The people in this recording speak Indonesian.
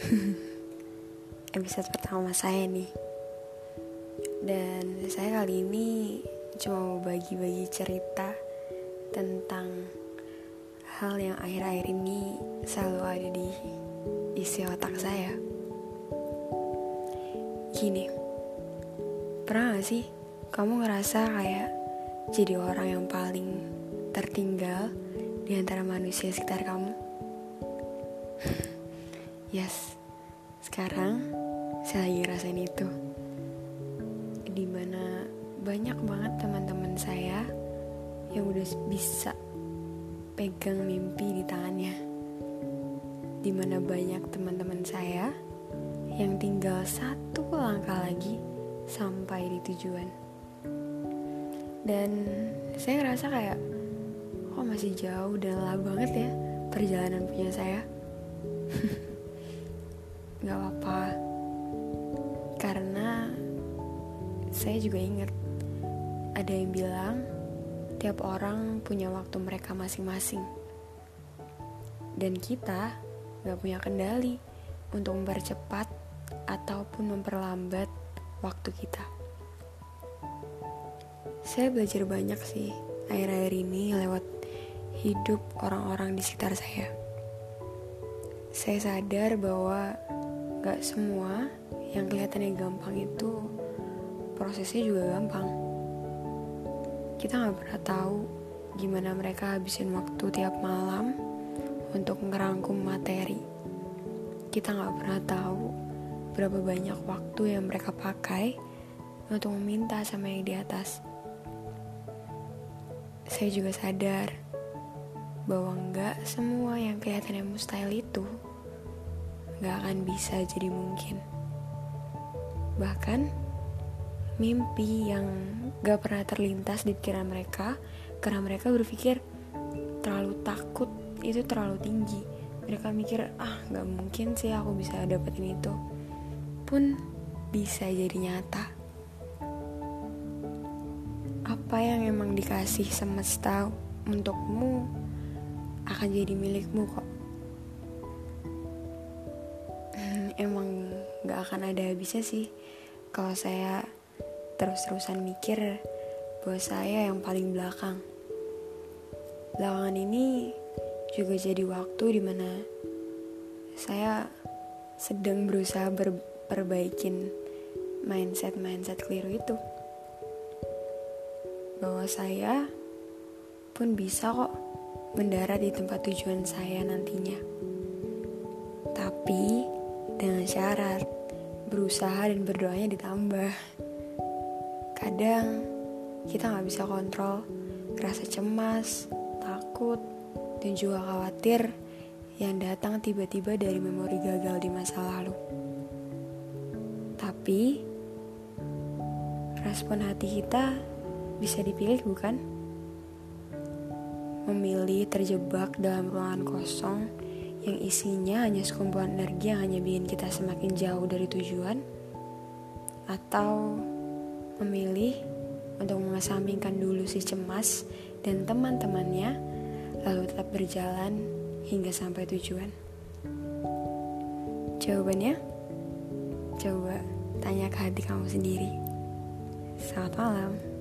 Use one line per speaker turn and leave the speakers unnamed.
episode pertama saya nih. Dan saya kali ini cuma mau bagi-bagi cerita Tentang hal yang akhir-akhir ini selalu ada di isi otak saya. Gini Pernah gak sih kamu ngerasa kayak jadi orang yang paling tertinggal di antara manusia sekitar kamu? yes, sekarang saya lagi ngerasain itu. Di mana banyak banget teman-teman saya Yang udah bisa pegang mimpi di tangannya. Di mana banyak teman-teman saya Yang tinggal satu langkah lagi Sampai di tujuan. Dan saya ngerasa kayak Kok masih jauh dan lelah banget ya Perjalanan punya saya Gak apa-apa. Karena Saya juga ingat Ada yang bilang Tiap orang punya waktu mereka masing-masing. Dan kita Gak punya kendali Untuk mempercepat Ataupun memperlambat Waktu kita. Saya belajar banyak sih Akhir-akhir ini lewat hidup orang-orang di sekitar saya. Saya sadar bahwa gak semua yang kelihatannya gampang itu prosesnya juga gampang. Kita gak pernah tahu gimana mereka habisin waktu tiap malam untuk ngerangkum materi. Kita gak pernah tahu berapa banyak waktu yang mereka pakai untuk meminta sama yang di atas. Saya juga sadar bahwa nggak semua yang kelihatannya mustahil itu nggak akan bisa jadi mungkin. Bahkan mimpi yang gak pernah terlintas di pikiran mereka karena mereka berpikir terlalu takut itu terlalu tinggi. Mereka mikir ah nggak mungkin sih aku bisa dapetin itu. Pun bisa jadi nyata. Apa yang emang dikasih semesta untukmu akan jadi milikmu kok. Emang gak akan ada habisnya sih kalau saya terus-terusan mikir bahwa saya yang paling belakang. Belakangan ini juga jadi waktu di mana saya sedang berusaha berperbaikin mindset-mindset keliru itu. Bahwa saya pun bisa kok mendarat di tempat tujuan saya nantinya. Tapi dengan syarat berusaha dan berdoanya ditambah. Kadang kita nggak bisa kontrol rasa cemas, takut, dan juga khawatir yang datang tiba-tiba dari memori gagal di masa lalu. Tapi respon hati kita bisa dipilih bukan? memilih terjebak dalam ruangan kosong yang isinya hanya sekumpulan energi yang hanya bikin kita semakin jauh dari tujuan atau memilih untuk mengesampingkan dulu si cemas dan teman-temannya lalu tetap berjalan hingga sampai tujuan. Jawabannya? Coba tanya ke hati kamu sendiri. Selamat malam.